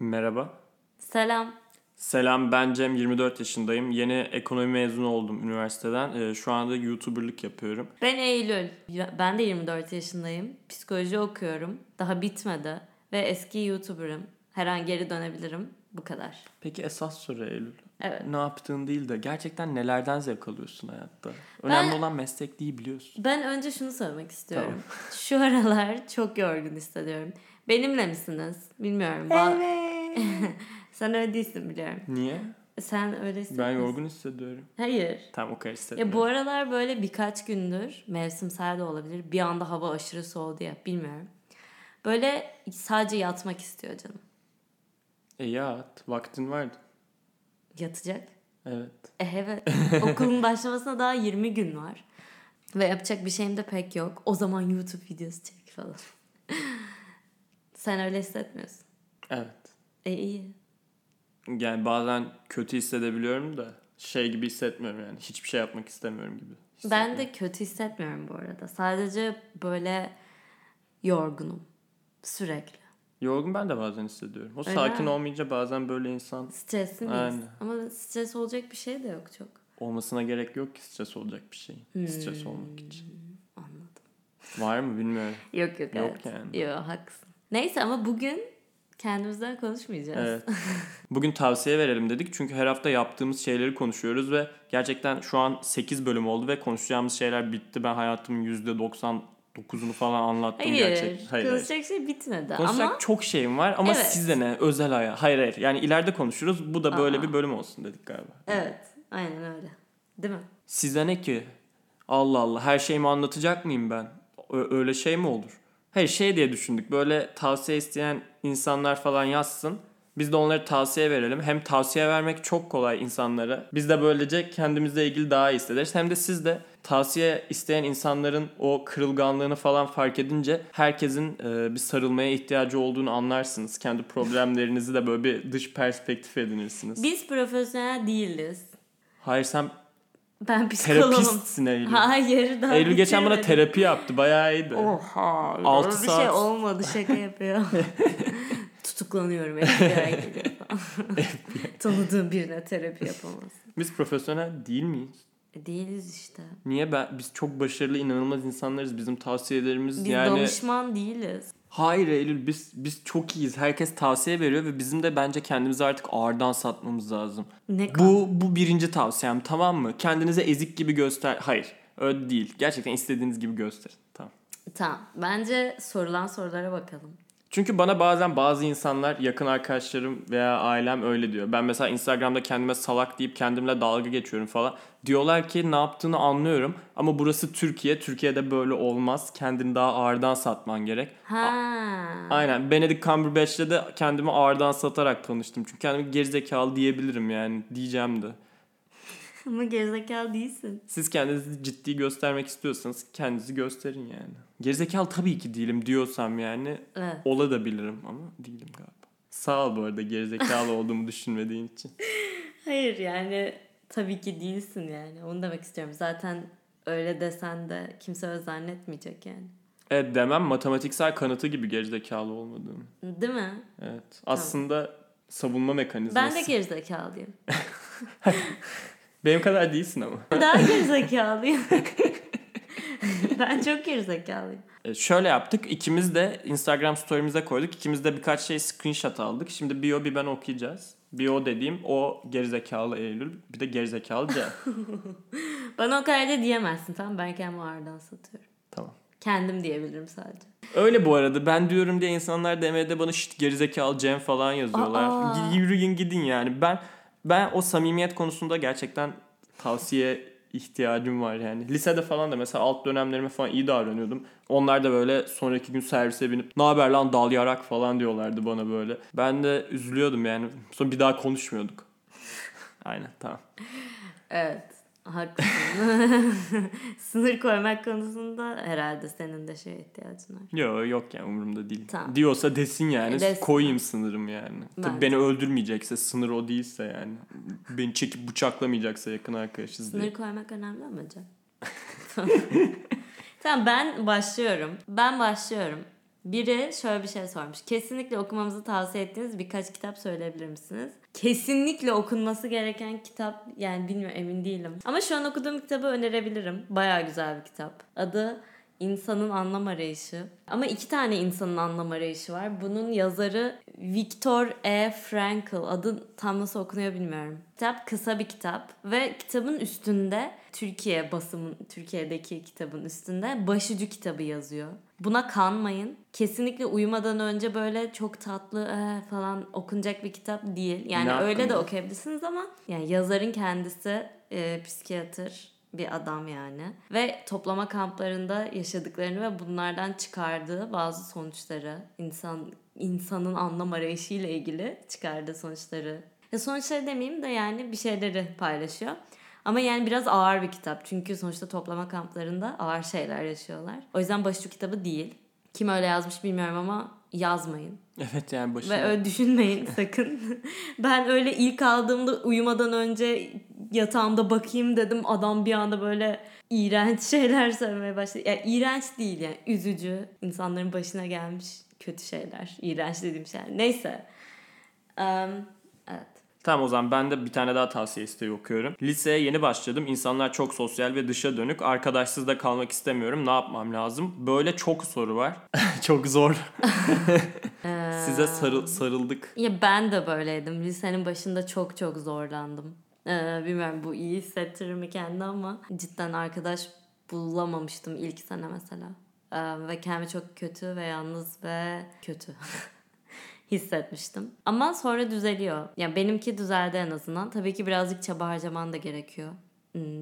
Merhaba. Selam. Selam ben Cem 24 yaşındayım. Yeni ekonomi mezunu oldum üniversiteden. Ee, şu anda YouTuber'lık yapıyorum. Ben Eylül. Ben de 24 yaşındayım. Psikoloji okuyorum. Daha bitmedi. Ve eski YouTuber'ım. Her an geri dönebilirim. Bu kadar. Peki esas soru Eylül. Evet. Ne yaptığın değil de gerçekten nelerden zevk alıyorsun hayatta? Önemli Ben- olan meslek değil biliyorsun. Ben önce şunu söylemek istiyorum. Şu aralar çok yorgun hissediyorum. Benimle misiniz? Bilmiyorum. Ba- Sen öyle değilsin biliyorum. Niye? Sen öyle Ben hissediyorsun. yorgun hissediyorum. Hayır. Tamam o kadar hissetmiyorum. Ya bu aralar böyle birkaç gündür mevsimsel de olabilir. Bir anda hava aşırı soğudu ya bilmiyorum. Böyle sadece yatmak istiyor canım. E yat. Vaktin vardı. Yatacak. Evet. E evet. Okulun başlamasına daha 20 gün var. Ve yapacak bir şeyim de pek yok. O zaman YouTube videosu çek falan. Sen öyle hissetmiyorsun. Evet. E iyi. Yani bazen kötü hissedebiliyorum da şey gibi hissetmiyorum yani. Hiçbir şey yapmak istemiyorum gibi. Ben de kötü hissetmiyorum bu arada. Sadece böyle yorgunum. Sürekli. Yorgun ben de bazen hissediyorum. O Öyle sakin mi? olmayınca bazen böyle insan Stresli miyiz? Aynen. Ama stres olacak bir şey de yok çok. olmasına gerek yok ki stres olacak bir şey. Hmm. Stres olmak için. Anladım. Var mı bilmiyorum. Yok yok Yok evet. yani. Yok haklısın. Neyse ama bugün kendimizden konuşmayacağız. Evet. Bugün tavsiye verelim dedik çünkü her hafta yaptığımız şeyleri konuşuyoruz ve gerçekten şu an 8 bölüm oldu ve konuşacağımız şeyler bitti. Ben hayatımın %99'unu falan anlattım Hayır, gerçek. Hayır. konuşacak şey bitmedi Konuşacak ama çok şeyim var ama Evet. size ne? Özel hayat. Hayır hayır. Yani ileride konuşuruz. Bu da böyle Aa. bir bölüm olsun dedik galiba. evet aynen öyle. Değil mi? Size ne ki? Allah Allah her şeyimi anlatacak mıyım ben? Ö- öyle şey mi olur? Hayır şey diye düşündük. Böyle tavsiye isteyen insanlar falan yazsın. Biz de onlara tavsiye verelim. Hem tavsiye vermek çok kolay insanlara. Biz de böylece kendimizle ilgili daha iyi hissederiz. Hem de siz de tavsiye isteyen insanların o kırılganlığını falan fark edince herkesin e, bir sarılmaya ihtiyacı olduğunu anlarsınız. Kendi problemlerinizi de böyle bir dış perspektif edinirsiniz. Biz profesyonel değiliz. Hayır sen Ben psikologum. terapistsin Eylül. Hayır daha Eylül geçen bana terapi yaptı. Bayağı iyiydi. Oha. Altı öyle bir saat. şey olmadı şaka yapıyor. Tutuklanıyorum FBI geliyor falan. Tanıdığım birine terapi yapamaz. Biz profesyonel değil miyiz? E, değiliz işte. Niye ben biz çok başarılı inanılmaz insanlarız. Bizim tavsiyelerimiz Biz yani danışman değiliz. Hayır Eylül biz biz çok iyiyiz. Herkes tavsiye veriyor ve bizim de bence kendimizi artık ağırdan satmamız lazım. Ne Bu bu birinci tavsiyem tamam mı? Kendinize ezik gibi göster. Hayır. Öyle değil. Gerçekten istediğiniz gibi gösterin. Tamam. Tamam. Bence sorulan sorulara bakalım. Çünkü bana bazen bazı insanlar yakın arkadaşlarım veya ailem öyle diyor. Ben mesela Instagram'da kendime salak deyip kendimle dalga geçiyorum falan. Diyorlar ki ne yaptığını anlıyorum ama burası Türkiye. Türkiye'de böyle olmaz. Kendini daha ağırdan satman gerek. Ha. Aynen. Benedict Cumberbatch'le de kendimi ağırdan satarak tanıştım. Çünkü kendimi gerizekalı diyebilirim yani. Diyeceğim de. Ama gerizekalı değilsin. Siz kendinizi ciddi göstermek istiyorsanız kendinizi gösterin yani. Gerizekalı tabii ki değilim diyorsam yani Evet. Ola da bilirim ama değilim galiba. Sağ ol bu arada gerizekalı olduğumu düşünmediğin için. Hayır yani tabii ki değilsin yani. Onu demek istiyorum. Zaten öyle desen de kimse öyle zannetmeyecek yani. Evet demem matematiksel kanıtı gibi gerizekalı olmadığım. Değil mi? Evet. Aslında savunma mekanizması. Ben de gerizekalıyım. Benim kadar değilsin ama. Daha gerizekalıyım. ben çok gerizekalıyım. E, şöyle yaptık. İkimiz de Instagram story'mize koyduk. İkimiz de birkaç şey screenshot aldık. Şimdi bio bir ben okuyacağız. Bio dediğim o gerizekalı Eylül. Bir de gerizekalı Cem. Bana o kadar da diyemezsin tamam Ben kendimi ağırdan satıyorum. tamam. Kendim diyebilirim sadece. Öyle bu arada. Ben diyorum diye insanlar DM'de bana şit gerizekalı Cem falan yazıyorlar. Aa. Yürüyün gidin yani. Ben ben o samimiyet konusunda gerçekten tavsiye ihtiyacım var yani. Lisede falan da mesela alt dönemlerime falan iyi davranıyordum. Onlar da böyle sonraki gün servise binip ne haber lan dal yarak falan diyorlardı bana böyle. Ben de üzülüyordum yani. Sonra bir daha konuşmuyorduk. Aynen tamam. Evet. Haklısın. Sınır koymak konusunda herhalde senin de şeye ihtiyacın var. Yok yok yani umurumda değil. Tamam. Diyorsa desin yani. E, desin. Koyayım sınırım yani. Tabii Bence. beni öldürmeyecekse sınır o değilse yani. Beni çekip bıçaklamayacaksa yakın arkadaşız diye. Sınır koymak önemli ama Can. tamam ben başlıyorum. Ben başlıyorum. Biri şöyle bir şey sormuş. Kesinlikle okumamızı tavsiye ettiğiniz birkaç kitap söyleyebilir misiniz? Kesinlikle okunması gereken kitap yani bilmiyorum emin değilim. Ama şu an okuduğum kitabı önerebilirim. Baya güzel bir kitap. Adı İnsanın Anlam Arayışı. Ama iki tane insanın anlam arayışı var. Bunun yazarı Viktor E. Frankl. Adı tam nasıl okunuyor bilmiyorum. Kitap kısa bir kitap ve kitabın üstünde Türkiye basımın Türkiye'deki kitabın üstünde başucu kitabı yazıyor. Buna kanmayın. Kesinlikle uyumadan önce böyle çok tatlı ee, falan okunacak bir kitap değil. Yani Ne öyle de okuyabilirsiniz ama yani yazarın kendisi e, psikiyatr bir adam yani. Ve toplama kamplarında yaşadıklarını ve bunlardan çıkardığı bazı sonuçları, insan insanın anlam arayışıyla ilgili çıkardığı sonuçları. Ya sonuçları demeyeyim de yani bir şeyleri paylaşıyor. Ama yani biraz ağır bir kitap. Çünkü sonuçta toplama kamplarında ağır şeyler yaşıyorlar. O yüzden başucu kitabı değil. Kim öyle yazmış bilmiyorum ama yazmayın. Evet yani başına. Ve öyle düşünmeyin sakın. ben öyle ilk aldığımda uyumadan önce yatağımda bakayım dedim. Adam bir anda böyle iğrenç şeyler söylemeye başladı. Yani iğrenç değil yani üzücü. insanların başına gelmiş kötü şeyler. İğrenç dediğim şeyler. Neyse. Em, evet. Tamam o zaman ben de bir tane daha tavsiye isteği okuyorum. Liseye yeni başladım. İnsanlar çok sosyal ve dışa dönük. Arkadaşsız da kalmak istemiyorum. Ne yapmam lazım? Böyle çok soru var. çok zor. Size sarı- sarıldık. Ya ben de böyleydim. Lisenin başında çok çok zorlandım. Ee, bilmiyorum bu iyi hissettirir mi kendi ama cidden arkadaş bulamamıştım ilk sene mesela. Ve kendimi çok kötü ve yalnız ve kötü hissetmiştim. Ama sonra düzeliyor. Yani benimki düzeldi en azından. Tabii ki birazcık çaba harcaman da gerekiyor.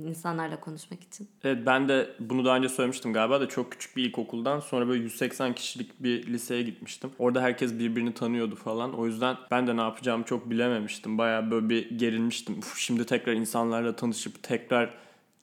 İnsanlarla konuşmak için. Evet ben de bunu daha önce söylemiştim galiba da çok küçük bir ilkokuldan sonra böyle 180 kişilik bir liseye gitmiştim. Orada herkes birbirini tanıyordu falan. O yüzden ben de ne yapacağımı çok bilememiştim. Bayağı böyle bir gerilmiştim. Uf, şimdi tekrar insanlarla tanışıp tekrar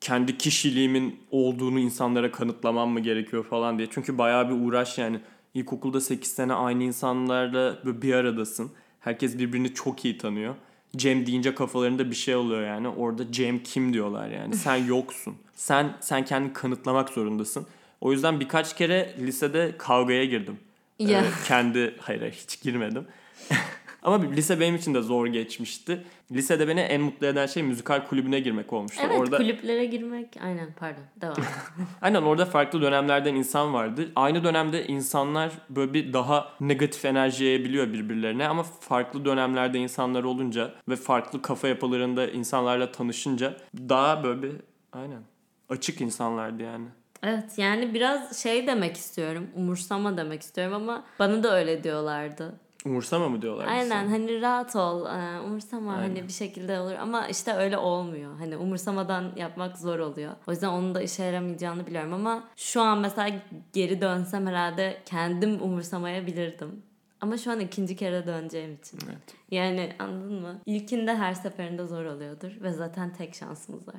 kendi kişiliğimin olduğunu insanlara kanıtlamam mı gerekiyor falan diye. Çünkü bayağı bir uğraş yani. İlkokulda 8 sene aynı insanlarla bir aradasın. Herkes birbirini çok iyi tanıyor. Cem deyince kafalarında bir şey oluyor yani. Orada Cem kim diyorlar yani. Sen yoksun. Sen sen kendini kanıtlamak zorundasın. O yüzden birkaç kere lisede kavgaya girdim. Ya. Ee, kendi hayır, hiç girmedim. Ama lise benim için de zor geçmişti. Lisede beni en mutlu eden şey müzikal kulübüne girmek olmuştu. Evet Orada kulüplere girmek. Aynen pardon devam. Aynen orada farklı dönemlerden insan vardı. Aynı dönemde insanlar böyle bir daha negatif enerji yayabiliyor birbirlerine ama farklı dönemlerde insanlar olunca ve farklı kafa yapılarında insanlarla tanışınca daha böyle bir aynen açık insanlardı yani. Evet yani biraz şey demek istiyorum. Umursama demek istiyorum ama bana da öyle diyorlardı. Umursama mı diyorlar? Aynen hani rahat ol. e, Umursama Aynen. hani bir şekilde olur ama işte öyle olmuyor. Hani umursamadan yapmak zor oluyor. O yüzden onun da işe yaramayacağını biliyorum ama şu an mesela geri dönsem herhalde kendim umursamayabilirdim. Ama şu an ikinci kere döneceğim için. Evet. Yani anladın mı? İlkinde her seferinde zor oluyordur ve zaten tek şansımız var.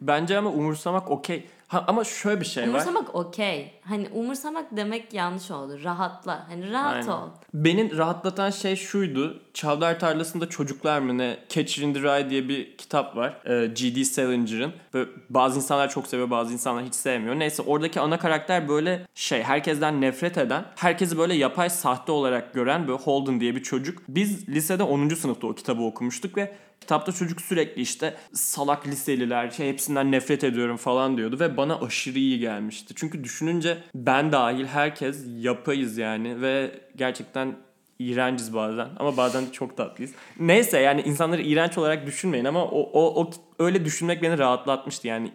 Bence ama umursamak okey. Ha, ama şöyle bir şey var. Umursamak okey. Hani umursamak demek yanlış oldu. Rahatla. Hani rahat Aynen. ol. Beni rahatlatan şey şuydu. Çavdar Tarlası'nda Çocuklar mı ne? Catcher in the Rye diye bir kitap var. Ee, G.D. Salinger'ın. Ve bazı insanlar çok seviyor bazı insanlar hiç sevmiyor. Neyse oradaki ana karakter böyle şey herkesten nefret eden, herkesi böyle yapay sahte olarak gören böyle Holden diye bir çocuk. Biz lisede 10. sınıfta o kitabı okumuştuk ve Kitapta çocuk sürekli işte salak liseliler şey hepsinden nefret ediyorum falan diyordu ve bana aşırı iyi gelmişti. Çünkü düşününce ben dahil herkes yapayız yani ve gerçekten iğrenciz bazen ama bazen de çok tatlıyız. Neyse yani insanları iğrenç olarak düşünmeyin ama o, o, o öyle düşünmek beni rahatlatmıştı yani.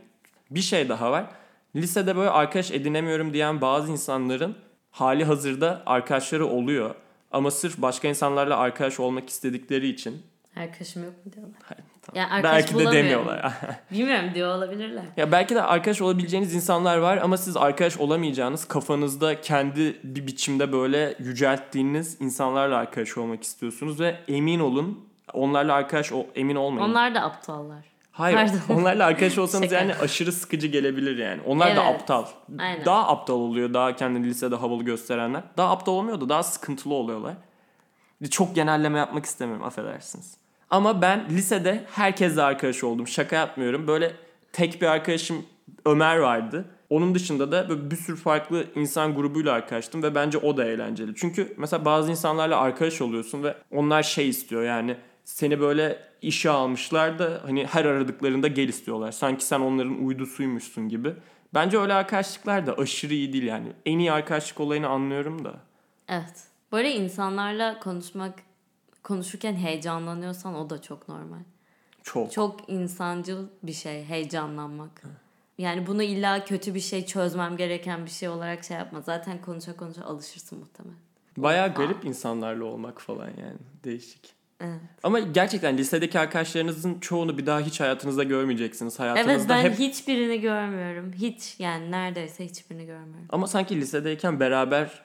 Bir şey daha var. Lisede böyle arkadaş edinemiyorum diyen bazı insanların hali hazırda arkadaşları oluyor. Ama sırf başka insanlarla arkadaş olmak istedikleri için Arkadaşım yok mu diyorlar. Tamam. Yani arkadaş belki de demiyorlar. Bilmiyorum diyor olabilirler. ya belki de arkadaş olabileceğiniz insanlar var ama siz arkadaş olamayacağınız kafanızda kendi bir biçimde böyle yücelttiğiniz insanlarla arkadaş olmak istiyorsunuz ve emin olun onlarla arkadaş ol, emin olmayın. Onlar da aptallar. Hayır. Pardon. Onlarla arkadaş olsanız yani aşırı sıkıcı gelebilir yani. Onlar da Evet. aptal. Aynen. Daha aptal oluyor daha kendini lisede havalı gösterenler. Daha aptal olmuyor da daha sıkıntılı oluyorlar. Çok genelleme yapmak istemiyorum affedersiniz. Ama ben lisede herkesle arkadaş oldum. Şaka yapmıyorum. Böyle tek bir arkadaşım Ömer vardı. Onun dışında da böyle bir sürü farklı insan grubuyla arkadaştım ve bence o da eğlenceli. Çünkü mesela bazı insanlarla arkadaş oluyorsun ve onlar şey istiyor yani seni böyle işe almışlar da hani her aradıklarında gel istiyorlar. Sanki sen onların uydusuymuşsun gibi. Bence öyle arkadaşlıklar da aşırı iyi değil yani. En iyi arkadaşlık olayını anlıyorum da. Evet. Böyle insanlarla konuşmak konuşurken heyecanlanıyorsan o da çok normal. Çok. Çok insancıl bir şey heyecanlanmak. Yani bunu illa kötü bir şey çözmem gereken bir şey olarak şey yapma. Zaten konuşa konuşa alışırsın muhtemelen. Bayağı garip insanlarla olmak falan yani. Değişik. Evet. Ama gerçekten lisedeki arkadaşlarınızın çoğunu bir daha hiç hayatınızda görmeyeceksiniz. Hayatınızda Evet ben hep hiçbirini görmüyorum. Hiç yani neredeyse hiçbirini görmüyorum. Ama sanki lisedeyken beraber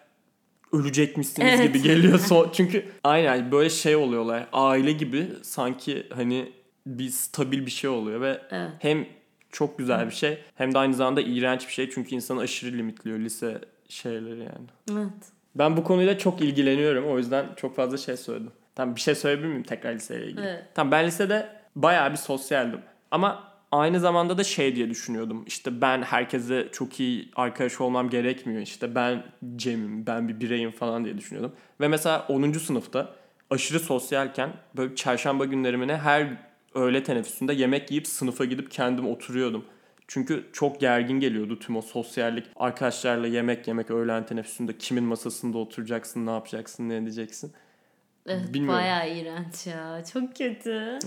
ölecekmişsiniz Evet. gibi geliyor. Çünkü aynen böyle şey oluyorlar. Aile gibi sanki hani bir stabil bir şey oluyor ve Evet. hem çok güzel bir şey hem de aynı zamanda iğrenç bir şey. Çünkü insanı aşırı limitliyor lise şeyleri yani. Evet. Ben bu konuyla çok ilgileniyorum. O yüzden çok fazla şey söyledim. Tamam bir şey söyleyebilir miyim tekrar liseyle ilgili? Evet. Tamam ben lisede bayağı bir sosyaldim. Ama aynı zamanda da şey diye düşünüyordum. İşte ben herkese çok iyi arkadaş olmam gerekmiyor. İşte ben Cem'im, ben bir bireyim falan diye düşünüyordum. Ve mesela 10. sınıfta aşırı sosyalken böyle çarşamba günlerimine her öğle teneffüsünde yemek yiyip sınıfa gidip kendim oturuyordum. Çünkü çok gergin geliyordu tüm o sosyallik. Arkadaşlarla yemek yemek öğlen teneffüsünde kimin masasında oturacaksın, ne yapacaksın, ne edeceksin. Evet, Bilmiyorum. bayağı iğrenç ya. Çok kötü.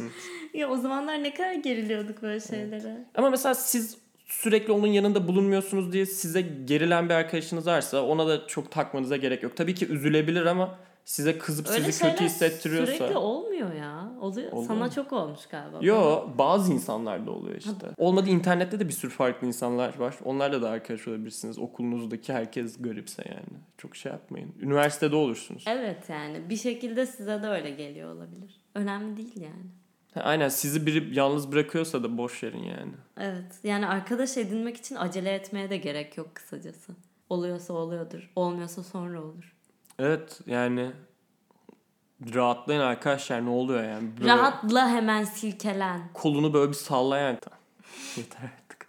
Ya o zamanlar ne kadar geriliyorduk böyle şeylere. Ama mesela siz sürekli onun yanında bulunmuyorsunuz diye size gerilen bir arkadaşınız varsa ona da çok takmanıza gerek yok. Tabii ki üzülebilir ama size kızıp Öyle sizi kötü hissettiriyorsa. sürekli olmuyor ya. Oluyor. Oluyor Sana çok olmuş galiba. Yo bazı insanlarda oluyor işte. Olmadı internette de bir sürü farklı insanlar var. Onlarla da arkadaş olabilirsiniz. Okulunuzdaki herkes garipse yani. Çok şey yapmayın. Üniversitede olursunuz. Evet yani bir şekilde size de öyle geliyor olabilir. Önemli değil yani. Ha, Aynen sizi biri yalnız bırakıyorsa da boş verin yani. Evet yani arkadaş edinmek için acele etmeye de gerek yok kısacası. Oluyorsa oluyordur. Olmuyorsa sonra olur. Evet yani rahatlayın arkadaşlar ne oluyor yani. Böyle Rahatla hemen silkelen. Kolunu böyle bir sallayan. Tamam. Yeter artık.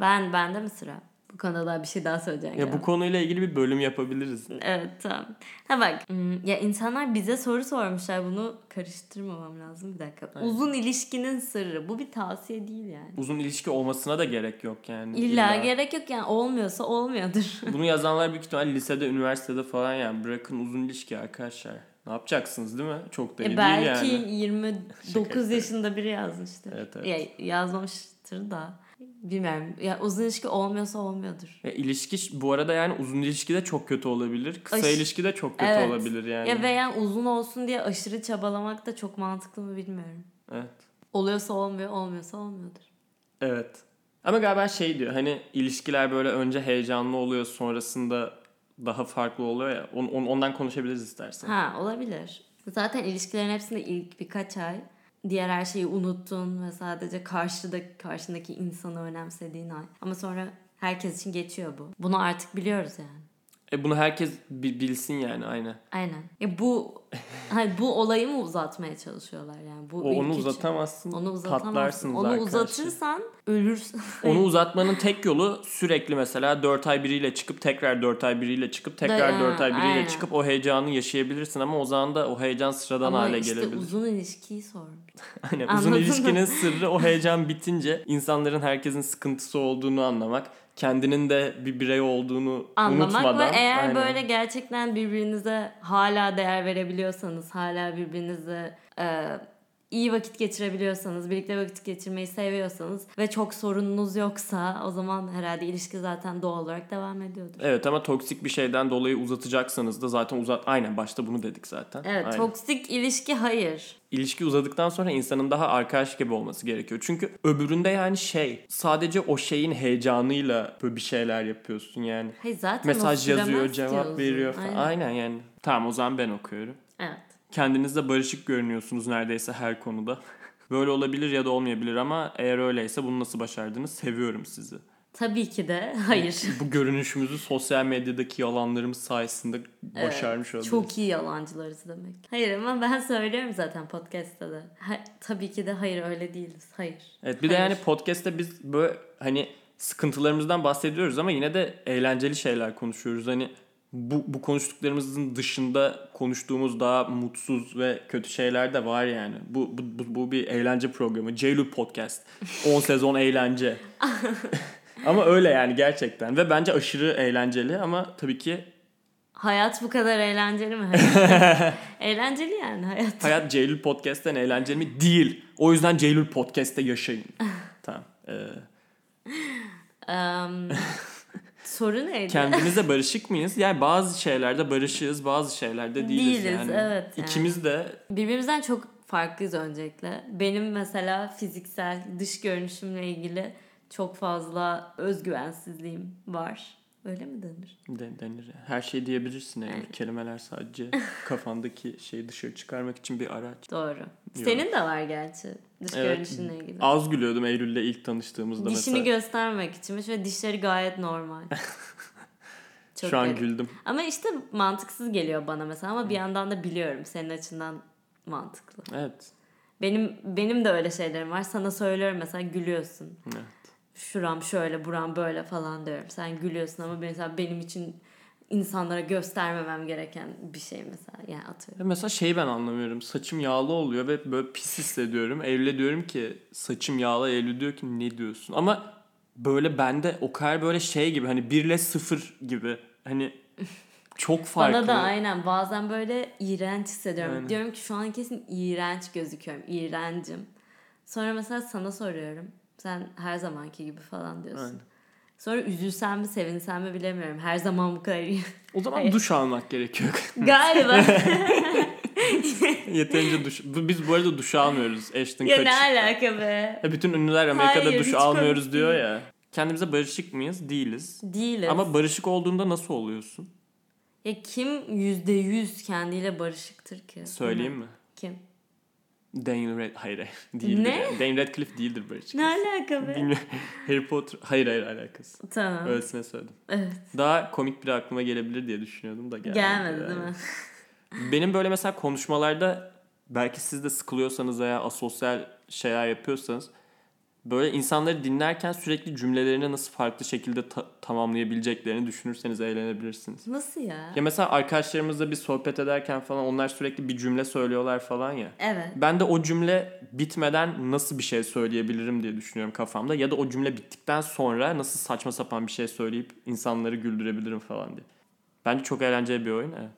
Ben bende mi sıra? Daha bir şey daha söyleyeceğim. Ya bu konuyla ilgili bir bölüm yapabiliriz. Evet tamam. Ha bak hmm, ya insanlar bize soru sormuşlar bunu karıştırmamam lazım bir dakika. Aynen. Uzun ilişkinin sırrı bu bir tavsiye değil yani. Uzun ilişki olmasına da gerek yok yani. İlla gerek yok yani olmuyorsa olmuyordur. Bunu yazanlar büyük ihtimal lisede, üniversitede falan yani. Bırakın uzun ilişki arkadaşlar. Ne yapacaksınız değil mi? Çok da iyi E değil belki yani. 29 yaşında biri yazmıştır. Evet, evet. Ya, yazmamıştır da. Bilmiyorum. Ya uzun ilişki olmuyorsa olmuyordur. Ya ilişki bu arada yani uzun ilişki de çok kötü olabilir. Kısa Aş- ilişki de çok kötü Evet. olabilir yani. Ya veya uzun olsun diye aşırı çabalamak da çok mantıklı mı bilmiyorum. Evet. Oluyorsa olmuyor, olmuyorsa olmuyordur. Evet. Ama galiba şey diyor hani ilişkiler böyle önce heyecanlı oluyor sonrasında daha farklı oluyor ya. On, on- ondan konuşabiliriz istersen. Ha olabilir. Zaten ilişkilerin hepsinde ilk birkaç ay diğer her şeyi unuttun ve sadece karşıdaki karşındaki insanı önemsediğin ay. Ama sonra herkes için geçiyor bu. Bunu artık biliyoruz yani. E bunu herkes bi- bilsin yani aynen. Aynen. Ya bu hani bu olayı mı uzatmaya çalışıyorlar yani? Bu O, onu uzatamazsın. Onu uzatamazsın. Onu arkadaşlar. uzatırsan ölürsün. Onu uzatmanın tek yolu sürekli mesela 4 ay biriyle çıkıp tekrar 4 ay biriyle çıkıp tekrar Da- 4 ay biriyle aynen. çıkıp o heyecanı yaşayabilirsin ama o zaman da o heyecan sıradan Ama hale işte gelebilir. uzun ilişkiyi sormuş. Aynen. Anladın Uzun mı? ilişkinin sırrı o heyecan bitince insanların herkesin sıkıntısı olduğunu anlamak, kendinin de bir birey olduğunu anlamak unutmadan. ve eğer Aynen. böyle gerçekten birbirinize hala değer verebiliyorsanız, hala birbirinize e, iyi vakit geçirebiliyorsanız, birlikte vakit geçirmeyi seviyorsanız ve çok sorununuz yoksa o zaman herhalde ilişki zaten doğal olarak devam ediyordur. Evet ama toksik bir şeyden dolayı uzatacaksanız da zaten uzat aynen başta bunu dedik zaten. Evet, Aynen. toksik ilişki hayır. İlişki uzadıktan sonra insanın daha arkadaş gibi olması gerekiyor. Çünkü öbüründe yani şey sadece o şeyin heyecanıyla böyle bir şeyler yapıyorsun yani. Hayır zaten Mesaj yazıyor, cevap uzun. veriyor falan. Aynen. Aynen. yani. Tamam o zaman ben okuyorum. Evet. Kendinizde barışık görünüyorsunuz neredeyse her konuda. Böyle olabilir ya da olmayabilir ama eğer öyleyse bunu nasıl başardınız? Seviyorum sizi. Tabii ki de hayır. Bu görünüşümüzü sosyal medyadaki yalanlarımız sayesinde başarmış olduk. Çok iyi yalancılarız demek. Hayır ama ben söylüyorum zaten podcast'ta da. Ha- tabii ki de hayır öyle değiliz. Hayır. Evet bir de Hayır. yani podcast'te biz böyle hani sıkıntılarımızdan bahsediyoruz ama yine de eğlenceli şeyler konuşuyoruz. Hani bu, bu konuştuklarımızın dışında konuştuğumuz daha mutsuz ve kötü şeyler de var yani. Bu, bu, bu, bu bir eğlence programı. Ceylül Podcast. 10 sezon eğlence. ama öyle yani gerçekten. Ve bence aşırı eğlenceli ama tabii ki Hayat bu kadar eğlenceli mi? eğlenceli yani hayat. hayat Ceylül Podcast'ten eğlenceli mi? Değil. O yüzden Ceylül Podcast'te yaşayın. tamam. Ee, Em, soru neydi? kendimizle barışık mıyız? Yani bazı şeylerde barışığız, bazı şeylerde değiliz, Değiliz, yani. evet yani. İkimiz de Birbirimizden çok farklıyız öncelikle. Benim mesela fiziksel dış görünüşümle ilgili çok fazla özgüvensizliğim var. Öyle mi denir? de- denir. Her şey diyebilirsin eğer. Kelimeler sadece kafandaki şeyi dışarı çıkarmak için bir araç. Doğru. Senin de var gerçi dış Evet. görünüşünle ilgili. Az gülüyordum Eylül'le ilk tanıştığımızda Dişini mesela. göstermek içinmiş ve dişleri gayet normal. Çok Şu an garip. güldüm. Ama işte mantıksız geliyor bana mesela ama bir yandan da biliyorum senin açından mantıklı. Evet. Benim benim de öyle şeylerim var. Sana söylüyorum mesela gülüyorsun. evet. Şuram şöyle, buram böyle falan diyorum. Sen gülüyorsun ama mesela benim için insanlara göstermemem gereken bir şey mesela. Yani atıyorum. Mesela şeyi ben anlamıyorum. Saçım yağlı oluyor ve böyle pis hissediyorum. Eylül'e diyorum ki saçım yağlı. Eylül diyor ki ne diyorsun? Ama böyle bende o kadar böyle şey gibi hani 1 ile 0 gibi. Hani çok farklı. Bana da aynen bazen böyle iğrenç hissediyorum. Aynen. Diyorum ki şu an kesin iğrenç gözüküyorum. İğrencim. Sonra mesela sana soruyorum. Sen her zamanki gibi falan diyorsun. Aynen. Sonra üzülsem mi sevinsem mi bilemiyorum. Her zaman bu kadar iyi. O zaman Hayır. duş almak gerekiyor. Galiba. Yeterince duş. Biz bu arada duş almıyoruz. Ashton ya Kutcher. ne alaka be? Ya bütün ünlüler Amerika'da Hayır, duş almıyoruz komik diyor ya. Kendimize barışık mıyız? Değiliz. Değiliz. Ama barışık olduğunda nasıl oluyorsun? ya kim yüzde yüz kendiyle barışıktır ki? Söyleyeyim mi? Kim? Daniel Red hayır hayır değildir. Ne? yani. Daniel Radcliffe değildir barışık. Ne alaka be? Bilmiyorum. Harry Potter hayır hayır alakası. Tamam. Öylesine söyledim. Evet. Daha komik bir aklıma gelebilir diye düşünüyordum da gelmedi. Gelmedi yani. değil mi? Benim böyle mesela konuşmalarda belki siz de sıkılıyorsanız veya asosyal şeyler yapıyorsanız böyle insanları dinlerken sürekli cümlelerini nasıl farklı şekilde ta- tamamlayabileceklerini düşünürseniz eğlenebilirsiniz. Nasıl ya? Ya mesela arkadaşlarımızla bir sohbet ederken falan onlar sürekli bir cümle söylüyorlar falan ya. Evet. Ben de o cümle bitmeden nasıl bir şey söyleyebilirim diye düşünüyorum kafamda. Ya da o cümle bittikten sonra nasıl saçma sapan bir şey söyleyip insanları güldürebilirim falan diye. Bence çok eğlenceli bir oyun evet.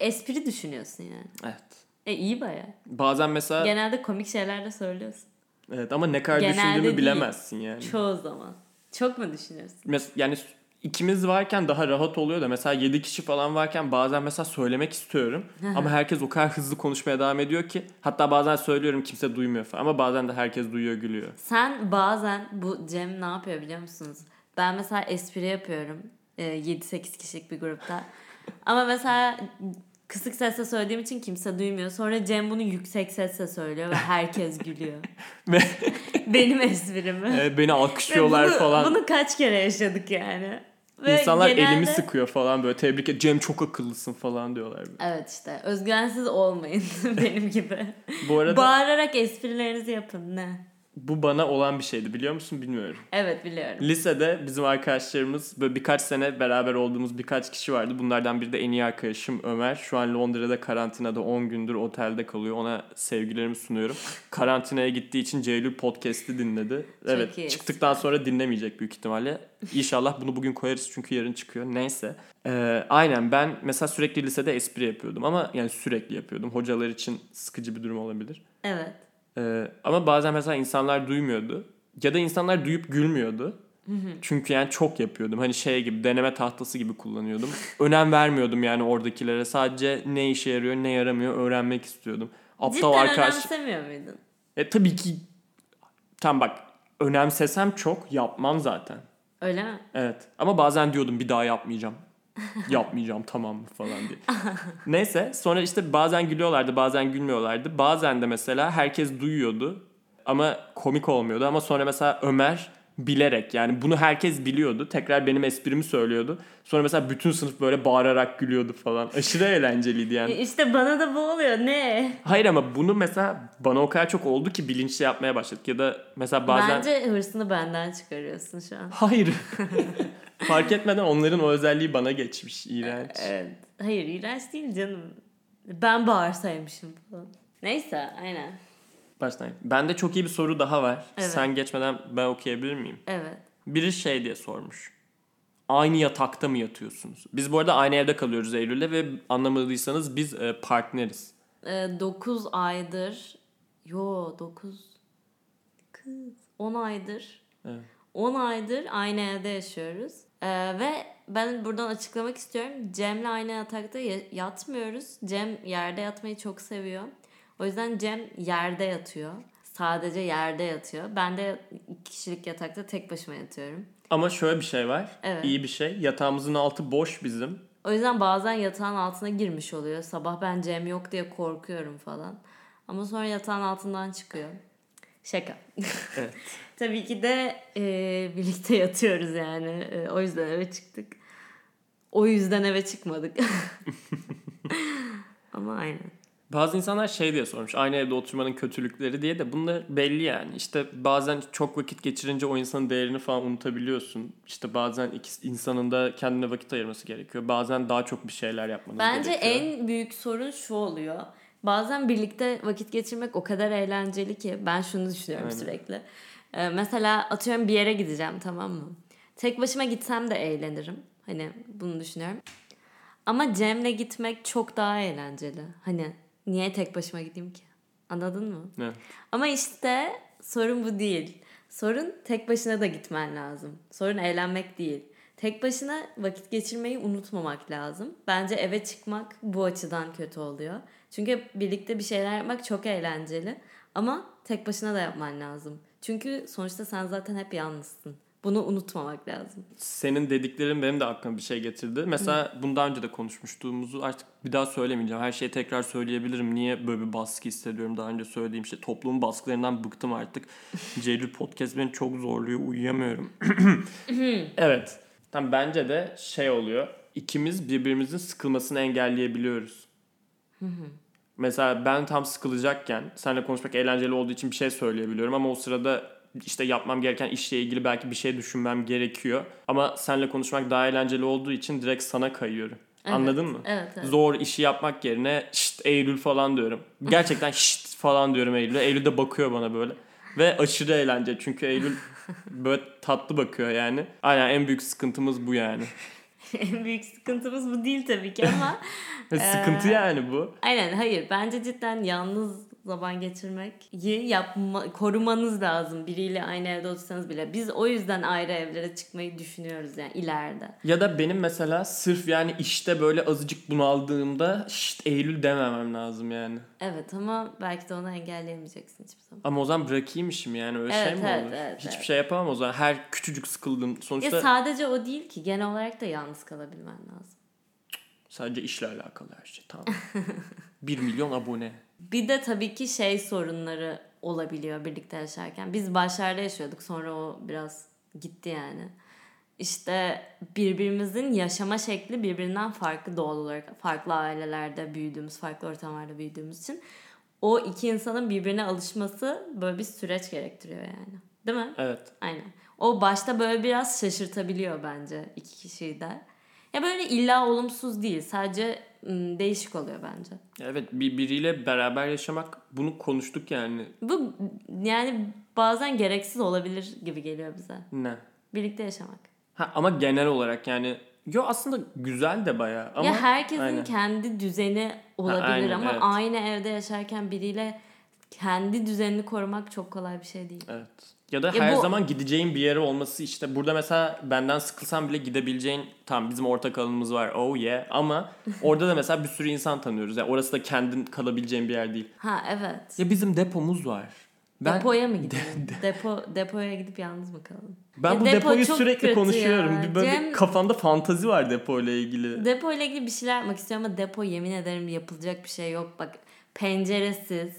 Espri düşünüyorsun yani. Evet. E iyi baya. Bazen mesela Genelde komik şeyler de söylüyorsun. Evet ama ne kadar Genelde düşündüğümü değil. bilemezsin yani. Çoğu zaman. Çok mu düşünüyorsun? Mes- yani ikimiz varken daha rahat oluyor da mesela 7 kişi falan varken bazen mesela söylemek istiyorum ama herkes o kadar hızlı konuşmaya devam ediyor ki hatta bazen söylüyorum kimse duymuyor falan ama bazen de herkes duyuyor gülüyor. Sen bazen bu Cem ne yapıyor biliyor musunuz? Ben mesela espri yapıyorum. e, 7-8 kişilik bir grupta. Ama mesela kısık sesle söylediğim için kimse duymuyor. Sonra Cem bunu yüksek sesle söylüyor ve herkes gülüyor. Benim esprimi. evet, beni alkışlıyorlar bunu, falan. Bunu kaç kere yaşadık yani. Ve İnsanlar genelde- elimi sıkıyor falan böyle tebrik et Cem çok akıllısın falan diyorlar. Evet işte özgüvensiz olmayın benim gibi. Bu arada Bağırarak esprilerinizi yapın ne? Bu bana olan bir şeydi biliyor musun bilmiyorum. Evet biliyorum. Lisede bizim arkadaşlarımız böyle birkaç sene beraber olduğumuz birkaç kişi vardı. Bunlardan biri de en iyi arkadaşım Ömer. Şu an Londra'da karantinada 10 gündür otelde kalıyor. Ona sevgilerimi sunuyorum. Karantinaya gittiği için Ceylül podcast'i dinledi. evet iyi. çıktıktan sonra dinlemeyecek büyük ihtimalle. İnşallah bunu bugün koyarız çünkü yarın çıkıyor. Neyse. Ee, aynen ben mesela sürekli lisede espri yapıyordum ama yani sürekli yapıyordum. Hocalar için sıkıcı bir durum olabilir. Evet. Ee, ama bazen mesela insanlar duymuyordu. Ya da insanlar duyup gülmüyordu. Çünkü yani çok yapıyordum. Hani şey gibi deneme tahtası gibi kullanıyordum. Önem vermiyordum yani oradakilere. Sadece ne işe yarıyor ne yaramıyor öğrenmek istiyordum. Aptal Cidden arkadaş. önemsemiyor muydun? E tabii ki tam bak önemsesem çok yapmam zaten. Öyle mi? Evet. Ama bazen diyordum bir daha yapmayacağım. yapmayacağım tamam mı falan diye. Neyse sonra işte bazen gülüyorlardı bazen gülmüyorlardı. Bazen de mesela herkes duyuyordu ama komik olmuyordu. Ama sonra mesela Ömer bilerek yani bunu herkes biliyordu. Tekrar benim esprimi söylüyordu. Sonra mesela bütün sınıf böyle bağırarak gülüyordu falan. Aşırı eğlenceliydi yani. E İşte bana da bu oluyor. Ne? Hayır ama bunu mesela bana o kadar çok oldu ki bilinçli yapmaya başladık. Ya da mesela bazen... Bence hırsını benden çıkarıyorsun şu an. Hayır. Fark etmeden onların o özelliği bana geçmiş. İğrenç. Evet. Hayır iğrenç değil canım. Ben bağırsaymışım falan. Neyse aynen. Baştan. Bende çok iyi bir soru daha var. Evet. Sen geçmeden ben okuyabilir miyim? Evet. Biri şey diye sormuş. Aynı yatakta mı yatıyorsunuz? Biz bu arada aynı evde kalıyoruz Eylül'le ve anlamadıysanız biz e, partneriz. 9 aydır yo 9 kız 10 aydır Evet. 10 aydır aynı evde yaşıyoruz. Ee, ve ben buradan açıklamak istiyorum. Cem'le aynı yatakta ya- yatmıyoruz. Cem yerde yatmayı çok seviyor. O yüzden Cem yerde yatıyor. Sadece yerde yatıyor. Ben de iki kişilik yatakta tek başıma yatıyorum. Ama şöyle bir şey var. Evet. İyi bir şey. Yatağımızın altı boş bizim. O yüzden bazen yatağın altına girmiş oluyor. Sabah ben Cem yok diye korkuyorum falan. Ama sonra yatağın altından çıkıyor. Şaka. Evet. Tabii ki de e, birlikte yatıyoruz yani. E, o yüzden eve çıktık. O yüzden eve çıkmadık. Ama aynen. Bazı insanlar şey diye sormuş. Aynı evde oturmanın kötülükleri diye de bunlar belli yani. İşte bazen çok vakit geçirince o insanın değerini falan unutabiliyorsun. İşte bazen iki insanın da kendine vakit ayırması gerekiyor. Bazen daha çok bir şeyler yapmanız Bence gerekiyor. en büyük sorun şu oluyor. Bazen birlikte vakit geçirmek o kadar eğlenceli ki ben şunu düşünüyorum Aynen. sürekli. Ee, mesela atıyorum bir yere gideceğim tamam mı? Tek başıma gitsem de eğlenirim. Hani bunu düşünüyorum. Ama Cem'le gitmek çok daha eğlenceli. Hani niye tek başıma gideyim ki? Anladın mı? Evet. Ama işte sorun bu değil. Sorun tek başına da gitmen lazım. Sorun eğlenmek değil. Tek başına vakit geçirmeyi unutmamak lazım. Bence eve çıkmak bu açıdan kötü oluyor. Çünkü birlikte bir şeyler yapmak çok eğlenceli. Ama tek başına da yapman lazım. Çünkü sonuçta sen zaten hep yalnızsın. Bunu unutmamak lazım. Senin dediklerin benim de aklıma bir şey getirdi. Mesela bundan önce de konuşmuştuğumuzu artık bir daha söylemeyeceğim. Her şeyi tekrar söyleyebilirim. Niye böyle bir baskı hissediyorum daha önce söylediğim şey. Toplumun baskılarından bıktım artık. Ceylül podcast beni çok zorluyor. Uyuyamıyorum. evet. Tam bence de şey oluyor. İkimiz birbirimizin sıkılmasını engelleyebiliyoruz. Mesela ben tam sıkılacakken seninle konuşmak eğlenceli olduğu için bir şey söyleyebiliyorum ama o sırada işte yapmam gereken işle ilgili belki bir şey düşünmem gerekiyor. Ama seninle konuşmak daha eğlenceli olduğu için direkt sana kayıyorum. Evet, Anladın mı? Evet, evet. Zor işi yapmak yerine şşt Eylül falan diyorum. Gerçekten şşt falan diyorum Eylül'e. Eylül de bakıyor bana böyle. Ve aşırı eğlence çünkü Eylül böyle tatlı bakıyor yani. Aynen en büyük sıkıntımız bu yani. en büyük sıkıntımız bu değil tabii ki ama Sıkıntı yani bu. Aynen hayır bence cidden yalnız zaman geçirmek yapma, korumanız lazım biriyle aynı evde otursanız bile. Biz o yüzden ayrı evlere çıkmayı düşünüyoruz yani ileride. Ya da benim mesela sırf yani işte böyle azıcık bunaldığımda şşt Eylül dememem lazım yani. Evet ama belki de onu engelleyemeyeceksin hiçbir zaman. Ama o zaman bırakayım işimi yani öyle şey Evet, mi evet, olur? evet, Hiçbir evet. şey yapamam o zaman. Her küçücük sıkıldığım sonuçta Ya sadece o değil ki genel olarak da yalnız kalabilmen lazım. sadece işle alakalı her şey tamam. 1 milyon abone. Bir de tabii ki şey sorunları olabiliyor birlikte yaşarken. Biz başlarda yaşıyorduk sonra o biraz gitti yani. İşte birbirimizin yaşama şekli birbirinden farklı doğal olarak. Farklı ailelerde büyüdüğümüz, farklı ortamlarda büyüdüğümüz için. O iki insanın birbirine alışması böyle bir süreç gerektiriyor yani. Değil mi? Evet. Aynen. O başta böyle biraz şaşırtabiliyor bence iki kişiyi de. Ya böyle illa olumsuz değil. Sadece değişik oluyor bence. Evet bir biriyle beraber yaşamak bunu konuştuk yani. Bu yani bazen gereksiz olabilir gibi geliyor bize. Ne? Birlikte yaşamak. Ha, ama genel olarak yani yo aslında güzel de bayağı ama ya herkesin aynen. kendi düzeni olabilir aynen, ama evet. aynı evde yaşarken biriyle kendi düzenini korumak çok kolay bir şey değil. Evet. Ya da Ya her bu- zaman gideceğin bir yere olması işte burada mesela benden sıkılsam bile gidebileceğin tam bizim ortak alanımız var oh yeah ama orada da mesela bir sürü insan tanıyoruz. Yani orası da kendin kalabileceğin bir yer değil. Ha evet. Ya bizim depomuz var. Ben Depoya mı gidelim? Depo depoya gidip yalnız mı kalalım? ben Ya bu depo depoyu sürekli konuşuyorum. ya. Bir böyle Cem- kafamda fantazi var depo ile ilgili. Depo ile ilgili bir şeyler yapmak istiyorum ama depo yemin ederim yapılacak bir şey yok. Bak penceresiz,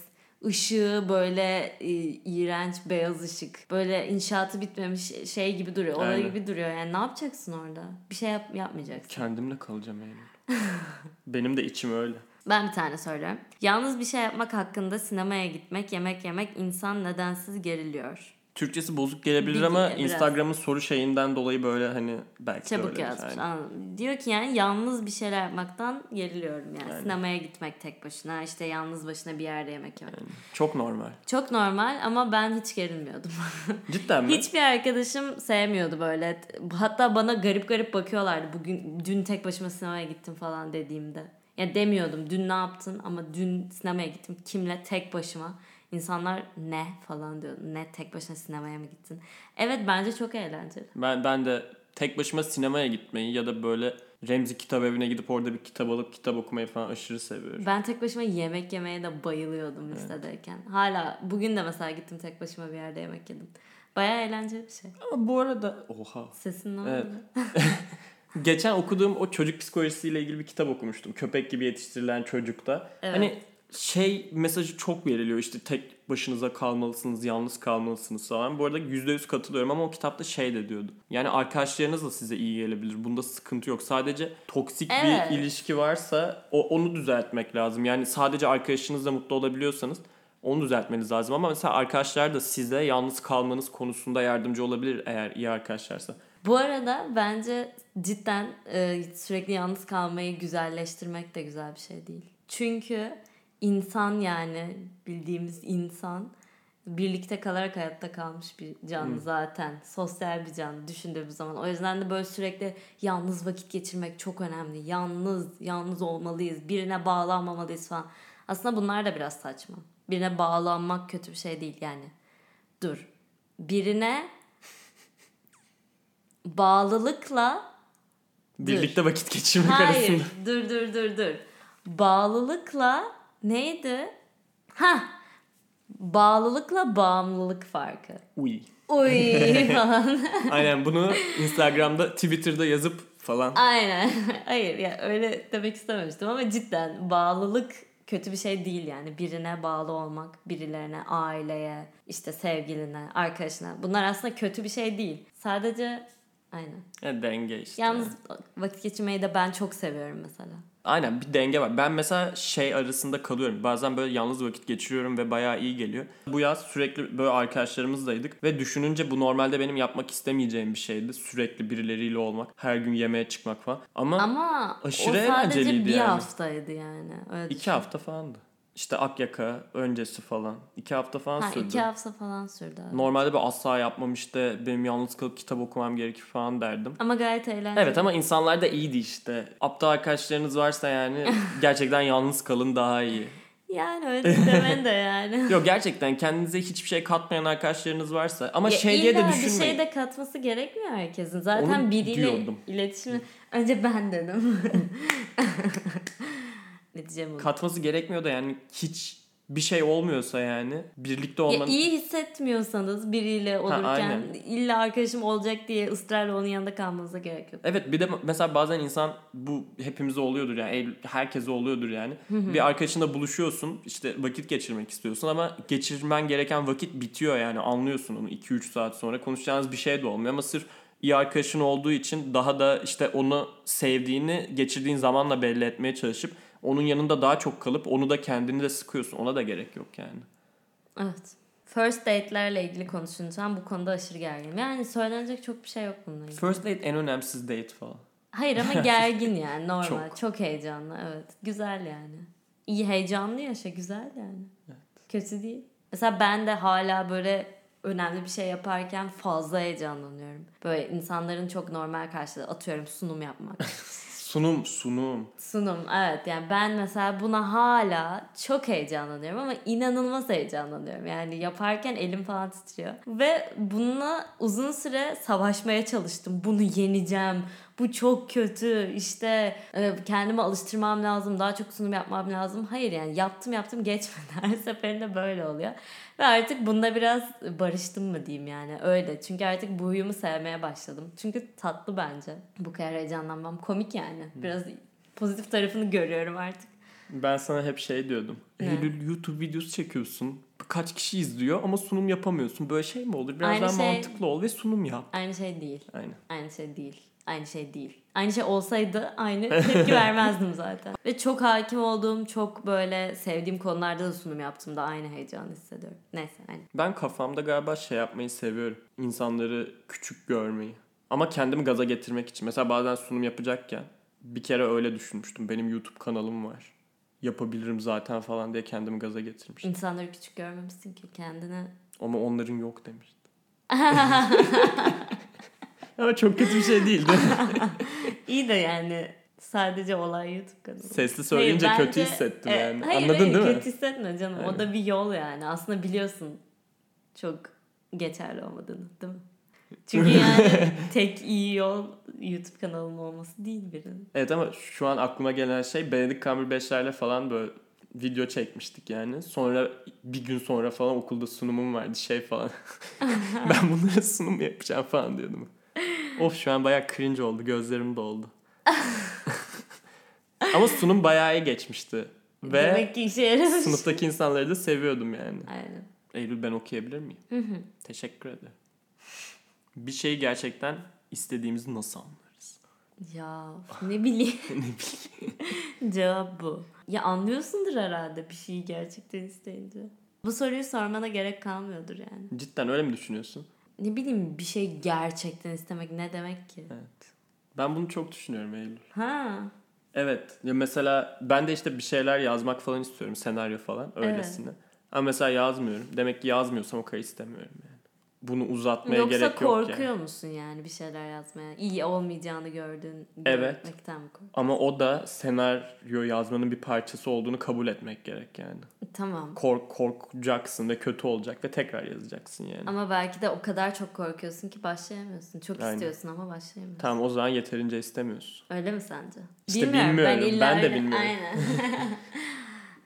ışığı böyle e, iğrenç beyaz ışık. Böyle inşaatı bitmemiş şey gibi duruyor. Olay Aynen. gibi duruyor. Yani ne yapacaksın orada? Bir şey yap yapmayacaksın. Kendimle kalacağım yani. Benim de içim öyle. Ben bir tane söylüyorum. Yalnız bir şey yapmak hakkında sinemaya gitmek, yemek yemek insan nedensiz geriliyor. Türkçesi bozuk gelebilir ama biraz. Instagram'ın soru şeyinden dolayı böyle hani belki Çabuk yazmış. Aynen. Anladım. Diyor ki yani yalnız bir şeyler yapmaktan geriliyorum yani. Yani. Sinemaya gitmek tek başına, işte yalnız başına bir yerde yemek yemek. Çok normal. Çok normal ama ben hiç gerilmiyordum. Cidden mi? Hiçbir arkadaşım sevmiyordu böyle. Hatta bana garip garip bakıyorlardı. Bugün dün tek başıma sinemaya gittim falan dediğimde. Ya demiyordum dün ne yaptın ama dün sinemaya gittim. Kimle? Tek başıma. İnsanlar ne falan diyor. Ne tek başına sinemaya mı gittin? Evet bence çok eğlenceli. Ben, ben de tek başıma sinemaya gitmeyi ya da böyle Remzi kitap evine gidip orada bir kitap alıp kitap okumayı falan aşırı seviyorum. Ben tek başıma yemek yemeye de bayılıyordum lisedeyken. Hala bugün de mesela gittim tek başıma bir yerde yemek yedim. Bayağı eğlenceli bir şey. Ama bu arada oha. Sesin ne Evet. oldu? Geçen okuduğum o çocuk psikolojisiyle ilgili bir kitap okumuştum. Köpek gibi yetiştirilen çocukta. Evet. Hani şey mesajı çok veriliyor işte tek başınıza kalmalısınız, yalnız kalmalısınız falan. Bu arada %100 katılıyorum ama o kitapta şey de diyordu. Yani arkadaşlarınız da size iyi gelebilir. Bunda sıkıntı yok. Sadece toksik Evet. bir ilişki varsa o, onu düzeltmek lazım. Yani sadece arkadaşınızla mutlu olabiliyorsanız onu düzeltmeniz lazım. Ama mesela arkadaşlar da size yalnız kalmanız konusunda yardımcı olabilir eğer iyi arkadaşlarsa. Bu arada bence cidden e, sürekli yalnız kalmayı güzelleştirmek de güzel bir şey değil. Çünkü insan yani bildiğimiz insan birlikte kalarak hayatta kalmış bir can zaten. Sosyal bir can düşündüğümüz zaman. O yüzden de böyle sürekli yalnız vakit geçirmek çok önemli. Yalnız, yalnız olmalıyız. Birine bağlanmamalıyız falan. Aslında bunlar da biraz saçma. Birine bağlanmak kötü bir şey değil yani. Dur. Birine bağlılıkla Birlikte vakit geçirmek Hayır. arasında. Dur dur dur dur. Bağlılıkla neydi? Ha. Bağlılıkla bağımlılık farkı. Uy. Uy falan. Aynen bunu Instagram'da, Twitter'da yazıp falan. Aynen. Hayır ya öyle demek istememiştim ama cidden bağlılık kötü bir şey değil yani. Birine bağlı olmak, birilerine, aileye, işte sevgiline, arkadaşına. Bunlar aslında kötü bir şey değil. Sadece aynen. Ya denge işte. Yalnız vakit geçirmeyi de ben çok seviyorum mesela. Aynen bir denge var. Ben mesela şey arasında kalıyorum. Bazen böyle yalnız vakit geçiriyorum ve bayağı iyi geliyor. Bu yaz sürekli böyle arkadaşlarımızdaydık ve düşününce bu normalde benim yapmak istemeyeceğim bir şeydi. Sürekli birileriyle olmak, her gün yemeğe çıkmak falan. Ama, Ama Aşırı o sadece eğlenceliydi bir yani. haftaydı yani. Öyle iki hafta falandı. İşte Akyaka öncesi falan. iki hafta falan Ha, sürdü. iki hafta falan sürdü. abi. Normalde ben asla yapmam işte benim yalnız kalıp kitap okumam gerekir falan derdim. Ama gayet eğlenceli. Evet ama insanlar da iyiydi işte. Aptal arkadaşlarınız varsa yani gerçekten yalnız kalın daha iyi. Yani öyle demen de yani. Yok gerçekten kendinize hiçbir şey katmayan arkadaşlarınız varsa ama Ya şey diye de illa bir düşünmeyin. şey de katması gerekmiyor herkesin. Zaten Onu biriyle diyordum. iletişimi... Önce ben dedim. ne diyeceğim onu? Katması gerekmiyor da yani hiç bir şey olmuyorsa yani birlikte Ya olmanın iyi hissetmiyorsanız biriyle olurken aynen. illa arkadaşım olacak diye ısrarla onun yanında kalmanıza gerek yok. Evet bir de mesela bazen insan bu hepimize oluyordur yani herkese oluyordur yani. bir arkadaşınla buluşuyorsun işte vakit geçirmek istiyorsun ama geçirmen gereken vakit bitiyor yani anlıyorsun onu 2-3 saat sonra konuşacağınız bir şey de olmuyor ama sırf iyi arkadaşın olduğu için daha da işte onu sevdiğini geçirdiğin zamanla belli etmeye çalışıp onun yanında daha çok kalıp onu da kendini de sıkıyorsun. Ona da gerek yok yani. Evet. First date'lerle ilgili konuşunca bu konuda aşırı gerginim. Yani söylenecek çok bir şey yok bununla ilgili. First date en önemsiz date falan. Hayır ama gergin yani normal. Çok. Çok. heyecanlı evet. Güzel yani. İyi heyecanlı yaşa güzel yani. Kötü değil. Mesela ben de hala böyle önemli bir şey yaparken fazla heyecanlanıyorum. Böyle insanların çok normal karşılığı atıyorum sunum yapmak. Sunum, sunum. sunum evet yani ben mesela buna hala çok heyecanlanıyorum ama inanılmaz heyecanlanıyorum. Yani yaparken elim falan titriyor. Ve bununla uzun süre savaşmaya çalıştım. Bunu yeneceğim. Bu çok kötü. İşte e, kendime alıştırmam lazım. Daha çok sunum yapmam lazım. Hayır yani yaptım yaptım geçmedi. Her seferinde böyle oluyor. Ve artık bunda biraz barıştım mı diyeyim yani öyle. Çünkü artık bu huyumu sevmeye başladım. Çünkü tatlı bence. Bu kadar heyecanlanmam komik yani. Biraz pozitif tarafını görüyorum artık. Ben sana hep şey diyordum. Ne? Eylül YouTube videosu çekiyorsun. Kaç kişi izliyor ama sunum yapamıyorsun. Böyle şey mi olur? Biraz Aynı daha şey- mantıklı ol ve sunum yap. Aynı şey değil. Aynen. Aynı şey değil. Aynı şey değil. Aynı şey olsaydı aynı tepki vermezdim zaten. Ve çok hakim olduğum, çok böyle sevdiğim konularda da sunum yaptığımda aynı heyecanı hissediyorum. Neyse aynı. Ben kafamda galiba şey yapmayı seviyorum. İnsanları küçük görmeyi. Ama kendimi gaza getirmek için. Mesela bazen sunum yapacakken bir kere öyle düşünmüştüm. Benim YouTube kanalım var. Yapabilirim zaten falan diye kendimi gaza getirmiştim. İnsanları küçük görmemişsin ki kendine. Ama onların yok demişti. Ama çok kötü bir şey değildi. İyi de yani sadece olay YouTube kanalı. Sesli söyleyince Hayır, kötü bence- hissettim E, yani. hayır, Anladın hayır, değil mi? Kötü hissetme canım. O da bir yol yani. Aslında biliyorsun çok geçerli olmadığını değil mi? Çünkü yani tek iyi yol YouTube kanalının olması değil birinin. Evet ama şu an aklıma gelen şey Benedict Cumberbatch'lerle falan böyle video çekmiştik yani. Sonra bir gün sonra falan okulda sunumum vardı şey falan. ben bunlara sunum yapacağım falan diyordum. Of şu an bayağı cringe oldu. Gözlerim doldu. ama sunum bayağı iyi geçmişti. Ve Demek ki işe yaramış. sınıftaki insanları da seviyordum yani. Aynen. Eylül ben okuyabilir miyim? Teşekkür ederim. Bir şeyi gerçekten istediğimizi nasıl anlarız? Ya ne bileyim. ne bileyim. Cevap bu. Ya anlıyorsundur herhalde bir şeyi gerçekten isteyince. Bu soruyu sormana gerek kalmıyordur yani. Cidden öyle mi düşünüyorsun? Ne bileyim bir şey gerçekten istemek ne demek ki? Evet. Ben bunu çok düşünüyorum Eylül. Ha. Evet. Ya mesela ben de işte bir şeyler yazmak falan istiyorum. Senaryo falan öylesine. Ama mesela yazmıyorum. Demek ki yazmıyorsam o kadar istemiyorum yani. Bunu uzatmaya Yoksa gerek yok korkuyor yani. musun yani bir şeyler yazmaya? İyi olmayacağını gördüğün Evet. görmekten mi korkuyorsun? Ama o da senaryo yazmanın bir parçası olduğunu kabul etmek gerek yani. Tamam. Kork korkacaksın ve kötü olacak ve tekrar yazacaksın yani. Ama belki de o kadar çok korkuyorsun ki başlayamıyorsun. Çok Aynen. istiyorsun ama başlayamıyorsun. Tamam o zaman yeterince istemiyorsun. Öyle mi sence? İşte bilmiyorum. Ben, illa Ben de öyle- bilmiyorum. Aynen.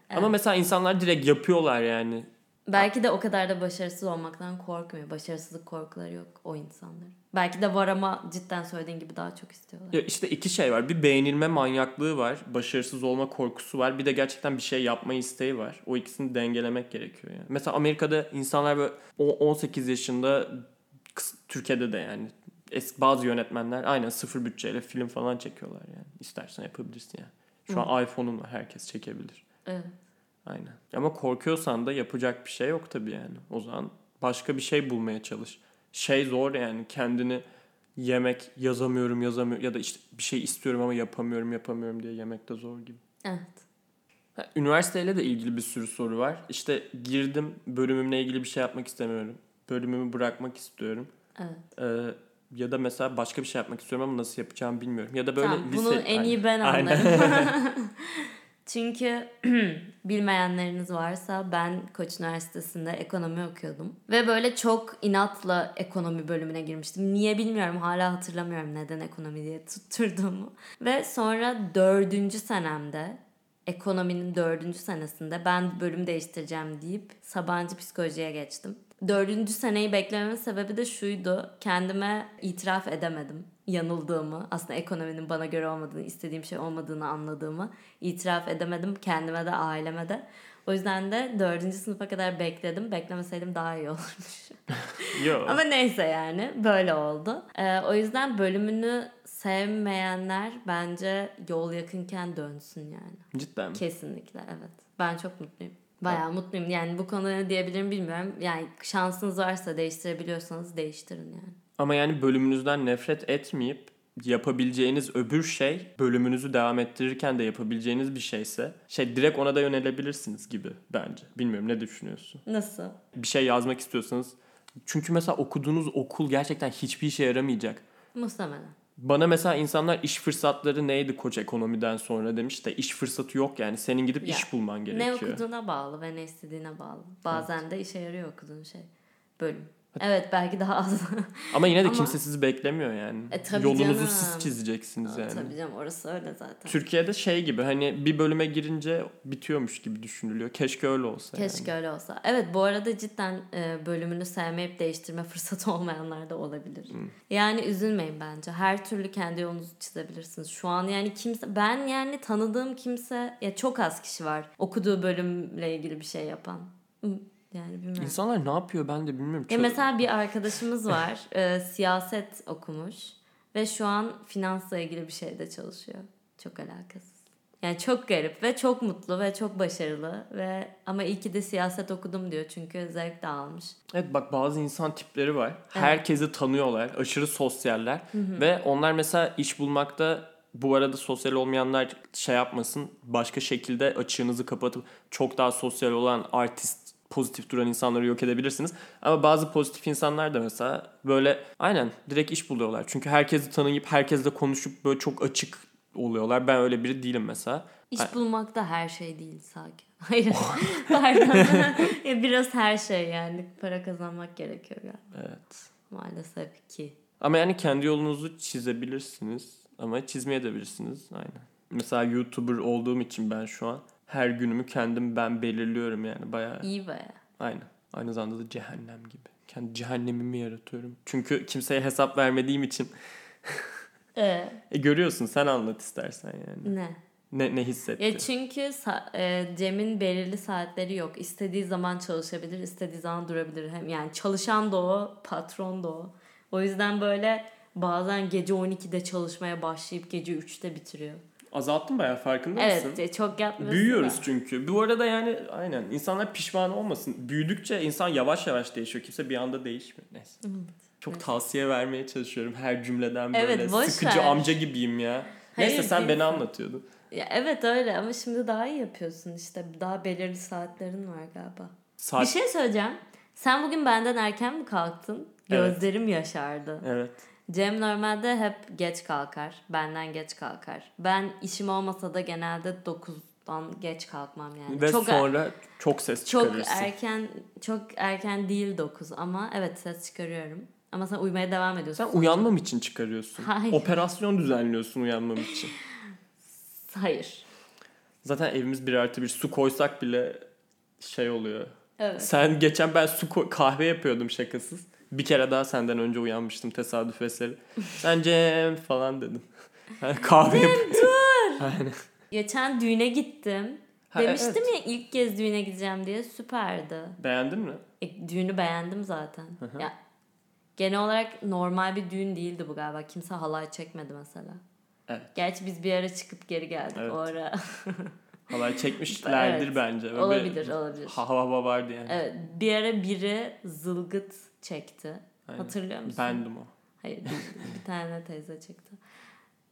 Ama mesela insanlar direkt yapıyorlar yani. Belki de o kadar da başarısız olmaktan korkmuyor. Başarısızlık korkuları yok o insanların. Belki de var ama cidden söylediğin gibi daha çok istiyorlar. Ya işte iki şey var. Bir beğenilme manyaklığı var. Başarısız olma korkusu var. Bir de gerçekten bir şey yapma isteği var. O ikisini dengelemek gerekiyor yani. Mesela Amerika'da insanlar böyle o- 18 yaşında Türkiye'de de yani eski bazı yönetmenler aynen sıfır bütçeyle film falan çekiyorlar yani. İstersen yapabilirsin yani. Şu an iPhone'un var. Herkes çekebilir. Evet. Aynen. Ama korkuyorsan da yapacak bir şey yok tabii yani. O zaman başka bir şey bulmaya çalış. Şey zor yani kendini yemek yazamıyorum yazamıyorum ya da işte bir şey istiyorum ama yapamıyorum yapamıyorum diye yemek de zor gibi. Evet. Ha, üniversiteyle de ilgili bir sürü soru var. İşte girdim bölümümle ilgili bir şey yapmak istemiyorum. Bölümümü bırakmak istiyorum. Evet. Ee, ya da mesela başka bir şey yapmak istiyorum ama nasıl yapacağımı bilmiyorum. Ya da böyle tamam, lise... bunu en iyi ben anlarım. Çünkü bilmeyenleriniz varsa ben Koç Üniversitesi'nde ekonomi okuyordum. Ve böyle çok inatla ekonomi bölümüne girmiştim. Niye bilmiyorum hala hatırlamıyorum neden ekonomi diye tutturduğumu. Ve sonra dördüncü senemde ekonominin dördüncü senesinde ben bölüm değiştireceğim deyip Sabancı psikolojiye geçtim. Dördüncü seneyi beklememin sebebi de şuydu. Kendime itiraf edemedim yanıldığımı, aslında ekonominin bana göre olmadığını, istediğim şey olmadığını anladığımı itiraf edemedim kendime de aileme de. O yüzden de dördüncü sınıfa kadar bekledim. Beklemeseydim daha iyi olurmuş. Yok. Ama neyse yani böyle oldu. Ee, o yüzden bölümünü sevmeyenler bence yol yakınken dönsün yani. Cidden mi? Kesinlikle evet. Ben çok mutluyum. Bayağı mutluyum. Yani bu konuda ne diyebilirim bilmiyorum. Yani şansınız varsa değiştirebiliyorsanız değiştirin yani. Ama yani bölümünüzden nefret etmeyip yapabileceğiniz öbür şey bölümünüzü devam ettirirken de yapabileceğiniz bir şeyse şey direkt ona da yönelebilirsiniz gibi bence. Bilmiyorum ne düşünüyorsun? Nasıl? Bir şey yazmak istiyorsanız çünkü mesela okuduğunuz okul gerçekten hiçbir işe yaramayacak. Muhtemelen. Bana mesela insanlar iş fırsatları neydi koç ekonomiden sonra demiş de iş fırsatı yok yani senin gidip Ya, iş bulman Ne gerekiyor. okuduğuna bağlı ve ne istediğine bağlı. Bazen de işe yarıyor okuduğun şey. Bölüm. Evet belki daha az. Ama yine de Ama- kimse sizi beklemiyor yani. E, tabii Yolunuzu canım. siz çizeceksiniz yani. Tabii canım orası öyle zaten. Türkiye'de şey gibi hani bir bölüme girince bitiyormuş gibi düşünülüyor. Keşke öyle olsa Keşke öyle olsa. Evet bu arada cidden e, bölümünü sevmeyip değiştirme fırsatı olmayanlar da olabilir. Hmm. Yani üzülmeyin bence. Her türlü kendi yolunuzu çizebilirsiniz. Şu an yani kimse ben yani tanıdığım kimse ya çok az kişi var okuduğu bölümle ilgili bir şey yapan. Hı, Yani bilmiyorum. İnsanlar ne yapıyor ben de bilmiyorum. Ya Çok- mesela bir arkadaşımız var. e, siyaset okumuş ve şu an finansla ilgili bir şeyde çalışıyor. Çok alakasız. Yani çok garip ve çok mutlu ve çok başarılı ve ama iyi ki de siyaset okudum diyor çünkü zevk de almış. Evet bak bazı insan tipleri var. Herkesi tanıyorlar. Aşırı sosyaller. Ve onlar mesela iş bulmakta bu arada sosyal olmayanlar şey yapmasın. Başka şekilde açığınızı kapatıp çok daha sosyal olan artist pozitif duran insanları yok edebilirsiniz. Ama bazı pozitif insanlar da mesela böyle aynen direkt iş buluyorlar. Çünkü herkesi tanıyıp herkesle konuşup böyle çok açık oluyorlar. Ben öyle biri değilim mesela. İş Ay- bulmak da her şey değil sanki. Hayır. Pardon. ya biraz her şey yani. Para kazanmak gerekiyor galiba. Evet. Maalesef ki. Ama yani kendi yolunuzu çizebilirsiniz ama çizmeyebilirsiniz. Aynen. Mesela YouTuber olduğum için ben şu an her günümü kendim ben belirliyorum yani bayağı. İyi baya. Aynen. Aynı zamanda da cehennem gibi. Kendi cehennemimi yaratıyorum. Çünkü kimseye hesap vermediğim için. Ee, E görüyorsun sen anlat istersen yani. ne? Ne, ne hissettin? Ya çünkü sa- e, Cem'in belirli saatleri yok. İstediği zaman çalışabilir, istediği zaman durabilir. Hem yani çalışan da o, patron da o. O yüzden böyle bazen gece 12'de çalışmaya başlayıp gece 3'te bitiriyor. Azalttın bayağı farkında Evet, mısın? e, çok yapmıyorsun. Büyüyoruz da. çünkü. Bu arada yani aynen insanlar pişman olmasın. Büyüdükçe insan yavaş yavaş değişiyor. Kimse bir anda değişmiyor. Neyse. Çok tavsiye vermeye çalışıyorum her cümleden böyle. Evet, Sıkıcı ver. amca gibiyim ya. Neyse Hayır, sen beni değilsin. anlatıyordun. Ya evet öyle ama şimdi daha iyi yapıyorsun işte. Daha belirli saatlerin var galiba. Saat... Bir şey söyleyeceğim. Sen bugün benden erken mi kalktın? Evet. Gözlerim yaşardı. Evet. Cem normalde hep geç kalkar. Benden geç kalkar. Ben işim olmasa da genelde 9'dan geç kalkmam yani. Ve çok er- sonra çok ses çok çıkarırsın. erken çok erken değil 9 ama evet ses çıkarıyorum. Ama sen uyumaya devam ediyorsun. Sen uyanmam için çıkarıyorsun. Hayır. Operasyon düzenliyorsun uyanmam için. Hayır. Zaten evimiz bir artı bir su koysak bile şey oluyor. Evet. Sen geçen ben su koy- kahve yapıyordum şakasız. Bir kere daha senden önce uyanmıştım tesadüf eseri. Sen Cem falan dedim. Yani kahve yap. Aynen. Geçen düğüne gittim. Ha, Demiştim evet. ya ilk kez düğüne gideceğim diye süperdi. Beğendin mi? E, düğünü beğendim zaten. Ya genel olarak normal bir düğün değildi bu galiba. Kimse halay çekmedi mesela. Evet. Gerçi biz bir ara çıkıp geri geldik Evet. o ara. Halay çekmişlerdir Evet. bence. Böyle olabilir, olabilir. Hava hava vardı yani. Evet, bir ara biri zılgıt çekti. Aynen. Hatırlıyor musun? Bendim o. Hayır, bir, bir tane teyze çekti.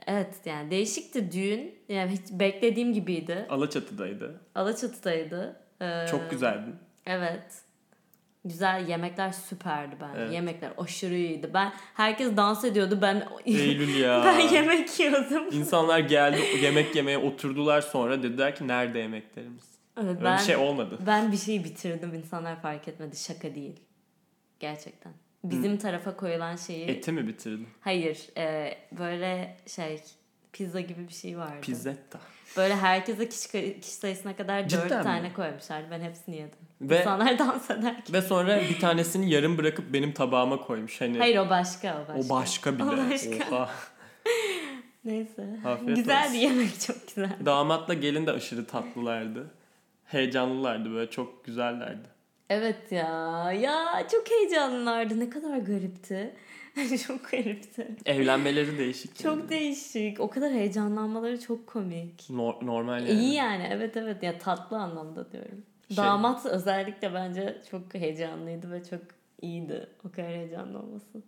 Evet yani değişikti düğün. Yani hiç beklediğim gibiydi. Alaçatı'daydı. Alaçatı'daydı. Ee, Çok güzeldi. Evet. Güzel yemekler süperdi bence. Evet. Yemekler aşırı iyiydi. Ben herkes dans ediyordu. Ben Eylül ya. ben yemek yiyordum. İnsanlar geldi yemek yemeye oturdular sonra dediler ki nerede yemeklerimiz? Evet, Öyle ben bir şey olmadı. ben bir şey bitirdim. İnsanlar fark etmedi. Şaka değil. Gerçekten. Bizim tarafa koyulan şeyi Eti mi bitirdin? hayır, e, böyle şey pizza gibi bir şey vardı. Pizzetta. Böyle herkese kişi, kişi sayısına kadar Cidden dört mi? tane koymuşlardı. Ben hepsini yedim. Ve- İnsanlar dans ederken. Ve sonra bir tanesini yarım bırakıp benim tabağıma koymuş. Hani Hayır o başka o başka. o başka bir O başka. Oha. Neyse. Afiyet Güzeldi olsun. yemek çok güzel. Damatla gelin de aşırı tatlılardı. Heyecanlılardı böyle çok güzellerdi. Evet ya. Ya çok heyecanlılardı. Ne kadar garipti. çok garipti. Evlenmeleri değişik. Çok yani. değişik. O kadar heyecanlanmaları çok komik. Nor- normal yani. İyi yani. Evet evet. Ya tatlı anlamda diyorum. Şey- Damat özellikle bence çok heyecanlıydı ve çok iyiydi. O kadar heyecanlı olması.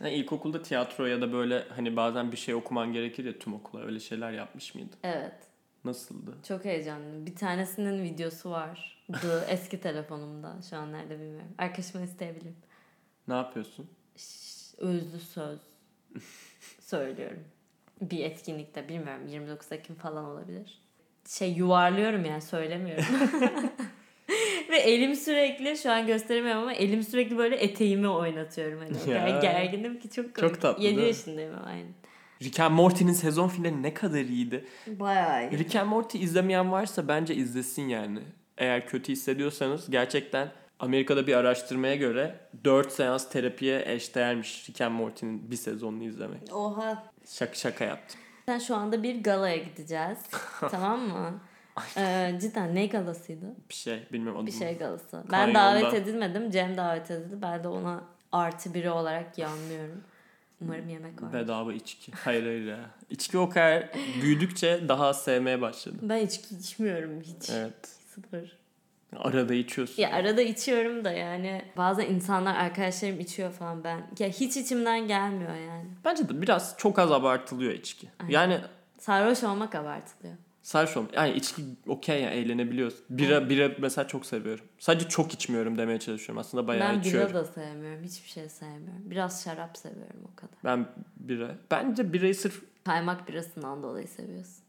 Yani ilkokulda tiyatro ya da böyle hani bazen bir şey okuman gerekir ya tüm okula öyle şeyler yapmış mıydın? Evet. Nasıldı? Çok heyecanlı. Bir tanesinin videosu var. eski telefonumda. Şu an nerede bilmiyorum. Arkadaşıma isteyebilirim. Ne yapıyorsun? özlü söz söylüyorum. Bir etkinlikte bilmiyorum 29 Ekim falan olabilir. Şey yuvarlıyorum yani söylemiyorum. Ve elim sürekli şu an gösteremiyorum ama elim sürekli böyle eteğimi oynatıyorum. Hani. Ya. gerginim ki çok komik. Çok tatlı, 7 değil mi? yaşındayım ama aynen. Rick and Morty'nin sezon finali ne kadar iyiydi. Bayağı iyi. Rick and Morty izlemeyen varsa bence izlesin yani. Eğer kötü hissediyorsanız gerçekten Amerika'da bir araştırmaya göre 4 seans terapiye eşdeğermiş Rick and Morty'nin bir sezonunu izlemek. Oha. Şaka şaka yaptım. Sen şu anda bir galaya gideceğiz. tamam mı? Ee, cidden ne galasıydı? Bir şey bilmiyorum. Bir şey galası. Ben Kanyonda. davet edilmedim. Cem davet edildi. Ben de ona artı biri olarak yanlıyorum. Umarım yemek var. Bedava içki. Hayır hayır ya. İçki o kadar büyüdükçe daha sevmeye başladım. Ben içki içmiyorum hiç. Evet. Sıfır. Arada içiyorsun. Ya arada içiyorum da yani bazı insanlar arkadaşlarım içiyor falan ben. Ya hiç içimden gelmiyor yani. Bence de biraz çok az abartılıyor içki. Yani Sarhoş olmak abartılıyor. Sarhoş olma. Yani içki okey ya eğlenebiliyorsun. Bira, bira mesela çok seviyorum. Sadece çok içmiyorum demeye çalışıyorum. Aslında bayağı ben içiyorum. bira da sevmiyorum. Hiçbir şey sevmiyorum. Biraz şarap seviyorum o kadar. Ben bira. Bence birayı sırf Kaymak birasından dolayı seviyorsun.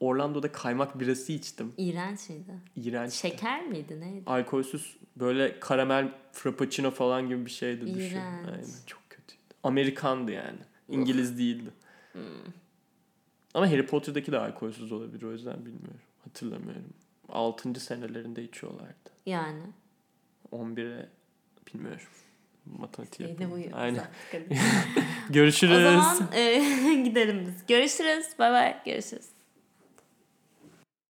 Orlando'da kaymak birası içtim. İğrenç miydi? İğrenç. Şeker miydi neydi? Alkolsüz böyle karamel frappuccino falan gibi bir şeydi düşün. İğrenç. Aynen çok kötüydü. Amerikandı yani. İngiliz değildi. Hmm. Ama Harry Potter'daki de alkolsüz olabilir o yüzden bilmiyorum. Hatırlamıyorum. 6. senelerinde içiyorlardı. Yani. 11'e bilmiyorum. Matematiği Yine yapayım. uyuyoruz Aynen. Görüşürüz. o zaman e, gidelim biz. Görüşürüz. Bay bay. Görüşürüz.